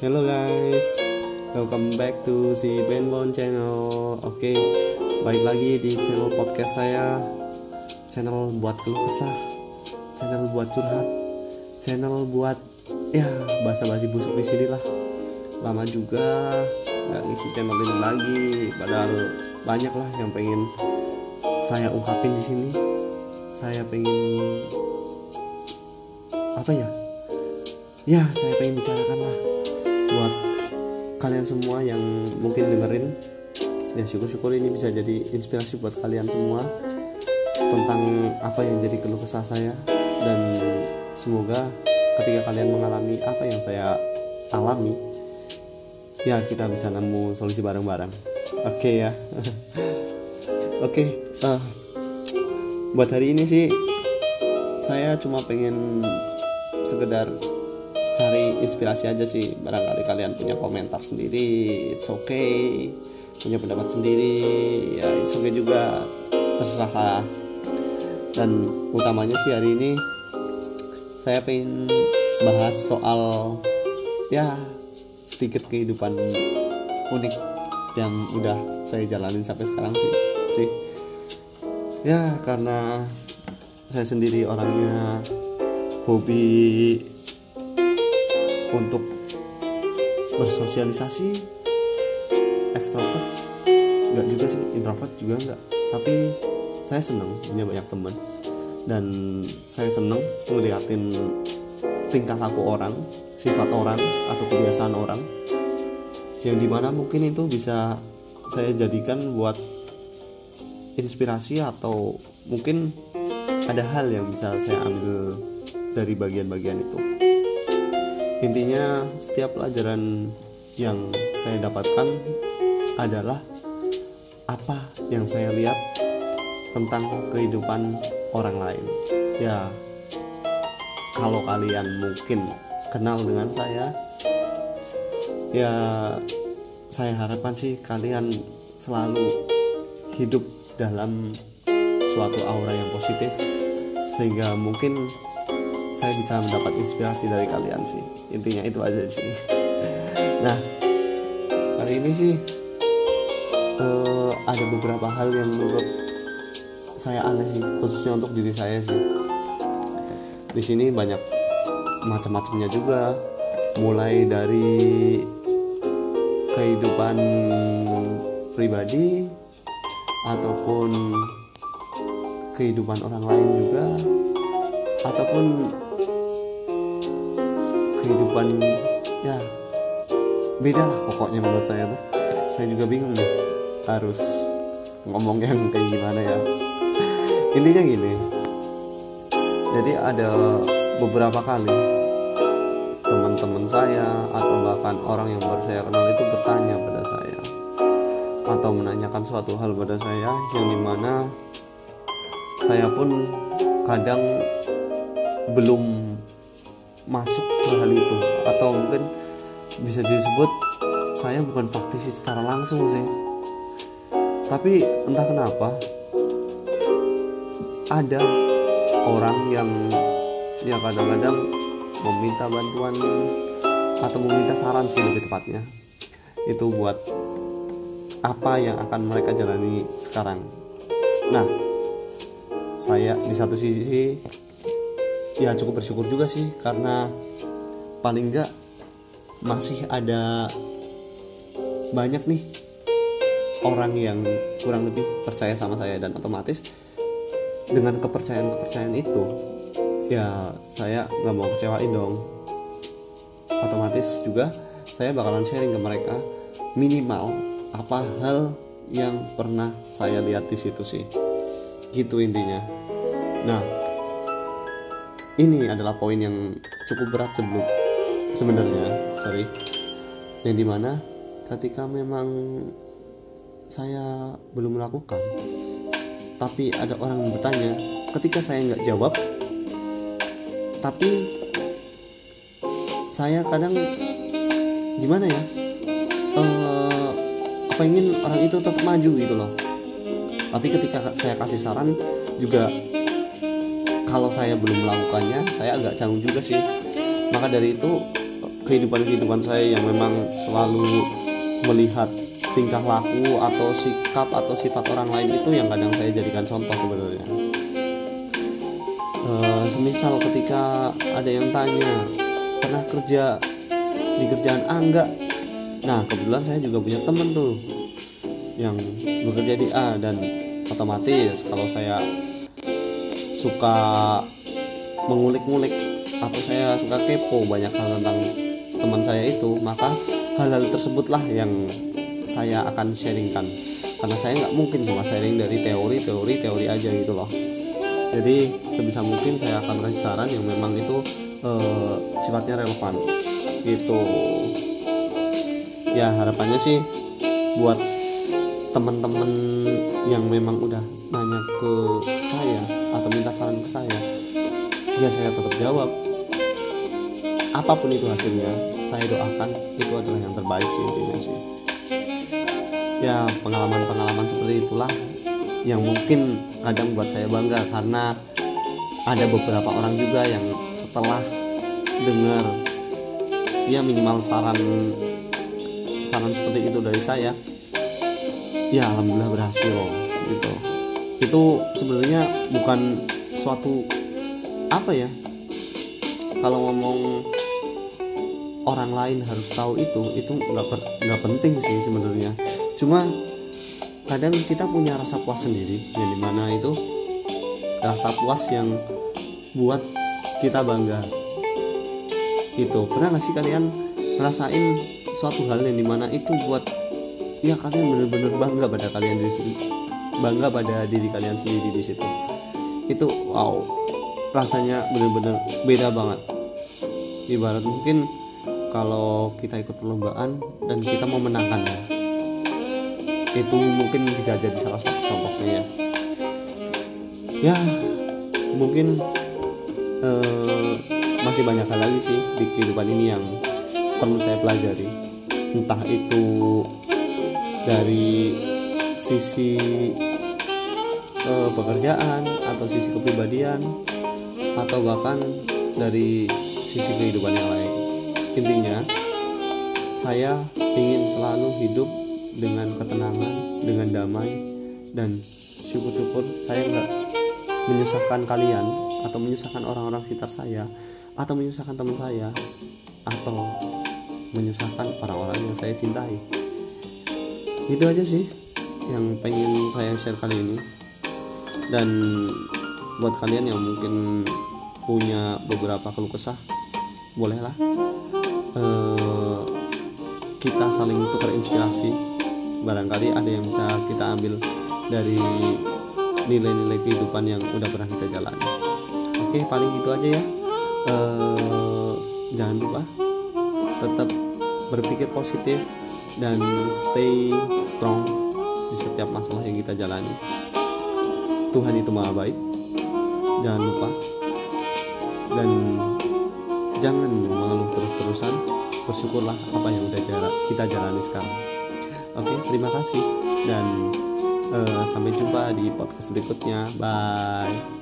Hello guys, welcome back to si Benbon Channel. Oke, balik lagi di channel podcast saya. Channel buat keluh kesah, channel buat curhat, channel buat ya basa-basi busuk di sini lah. Lama juga nggak ngisi channel ini lagi, padahal banyak lah yang pengen saya ungkapin di sini. Saya pengen apa ya? Ya, saya pengen bicarakan lah buat kalian semua yang mungkin dengerin ya syukur-syukur ini bisa jadi inspirasi buat kalian semua tentang apa yang jadi keluh kesah saya. Dan semoga ketika kalian mengalami apa yang saya alami ya kita bisa nemu solusi bareng-bareng. Oke ya. Oke eh, buat hari ini sih saya cuma pengen sekedar cari inspirasi aja sih. Barangkali kalian punya komentar sendiri it's okay. Punya pendapat sendiri ya it's okay juga. Terserah lah. Dan utamanya sih hari ini saya pengen bahas soal ya sedikit kehidupan unik yang udah saya jalanin sampai sekarang sih. Sih. Ya karena saya sendiri orangnya hobi untuk bersosialisasi. Ekstrovert nggak juga sih. Introvert juga nggak. Tapi saya seneng punya banyak teman. Dan saya seneng ngeliatin tingkah laku orang sifat orang atau kebiasaan orang. Yang di mana mungkin itu bisa saya jadikan buat inspirasi atau mungkin ada hal yang bisa saya ambil dari bagian-bagian itu intinya setiap pelajaran yang saya dapatkan adalah apa yang saya lihat tentang kehidupan orang lain. Ya kalau kalian mungkin kenal dengan saya ya saya harapkan sih kalian selalu hidup dalam suatu aura yang positif sehingga mungkin saya bisa mendapat inspirasi dari kalian sih. Intinya itu aja sih. Nah kali ini sih uh, ada beberapa hal yang menurut saya aneh sih khususnya untuk diri saya sih. Di sini banyak macam-macamnya juga. Mulai dari kehidupan pribadi ataupun kehidupan orang lain juga ataupun kehidupan ya beda lah pokoknya menurut saya tuh. Saya juga bingung nih harus ngomong yang kayak gimana ya. Intinya gini jadi ada beberapa kali teman-teman saya atau bahkan orang yang baru saya kenal itu bertanya pada saya atau menanyakan suatu hal pada saya yang di mana saya pun kadang belum masuk ke hal itu. Atau mungkin bisa disebut saya bukan praktisi secara langsung sih. Tapi entah kenapa ada orang yang ya kadang-kadang meminta bantuan atau meminta saran sih lebih tepatnya. Itu buat apa yang akan mereka jalani sekarang. Nah saya di satu sisi ya cukup bersyukur juga sih karena paling enggak masih ada banyak nih orang yang kurang lebih percaya sama saya dan otomatis dengan kepercayaan-kepercayaan itu ya saya nggak mau kecewain dong. Otomatis juga saya bakalan sharing ke mereka minimal apa hal yang pernah saya lihat di situ sih. Gitu intinya. Nah ini adalah poin yang cukup berat sebelum sebenarnya sorry. Yang di mana ketika memang saya belum melakukan tapi ada orang yang bertanya ketika saya nggak jawab tapi saya kadang gimana ya uh, pengen orang itu tetap maju gitu loh. Tapi ketika saya kasih saran juga kalau saya belum melakukannya saya agak canggung juga sih. Maka dari itu kehidupan-kehidupan saya yang memang selalu melihat tingkah laku atau sikap atau sifat orang lain itu yang kadang saya jadikan contoh sebenarnya. E, semisal ketika ada yang tanya pernah kerja di kerjaan A enggak nah kebetulan saya juga punya temen tuh yang bekerja di A dan otomatis kalau saya suka mengulik-ngulik atau saya suka kepo banyak hal tentang teman saya itu maka hal-hal tersebutlah yang saya akan sharingkan. Karena saya nggak mungkin cuma sharing dari teori teori teori aja gitu loh. Jadi sebisa mungkin saya akan kasih saran yang memang itu uh, sifatnya relevan gitu. Ya harapannya sih buat teman-teman yang memang udah nanya ke saya atau minta saran ke saya ya saya tetap jawab. Apa pun itu hasilnya saya doakan itu adalah yang terbaik sih intinya sih. Ya pengalaman-pengalaman seperti itulah yang mungkin kadang buat saya bangga karena ada beberapa orang juga yang setelah dengar ya minimal saran saran seperti itu dari saya ya alhamdulillah berhasil gitu. Itu sebenarnya bukan suatu apa ya kalau ngomong orang lain harus tahu itu itu nggak nggak penting sih sebenarnya. Cuma kadang kita punya rasa puas sendiri yang di mana itu rasa puas yang buat kita bangga. Itu pernah nggak sih kalian ngerasain suatu hal yang di mana itu buat ya kalian bener-bener bangga pada kalian di situ. Bangga pada diri kalian sendiri di situ. Itu wow. Rasanya bener-bener beda banget. Ibarat mungkin kalau kita ikut perlombaan dan kita mau menangkannya itu mungkin bisa jadi salah satu contohnya ya. Ya mungkin uh, masih banyak hal lagi sih di kehidupan ini yang perlu saya pelajari. Entah itu dari sisi uh, pekerjaan atau sisi kepribadian atau bahkan dari sisi kehidupan yang lain. Intinya saya ingin selalu hidup dengan ketenangan, dengan damai, dan syukur-syukur saya nggak menyusahkan kalian atau menyusahkan orang-orang sekitar saya atau menyusahkan teman saya atau menyusahkan orang-orang yang saya cintai itu aja sih yang pengen saya share kali ini. Dan buat kalian yang mungkin punya beberapa keluh kesah bolehlah uh, kita saling tukar inspirasi. Barangkali ada yang bisa kita ambil dari nilai-nilai kehidupan yang udah pernah kita jalani. Oke paling itu aja ya. Uh, jangan lupa tetap berpikir positif dan stay strong di setiap masalah yang kita jalani. Tuhan itu maha baik. Jangan lupa. Dan jangan mengeluh terus-terusan. Bersyukurlah apa yang udah kita jalani sekarang. Oke, terima kasih. Dan uh, sampai jumpa di podcast berikutnya. Bye.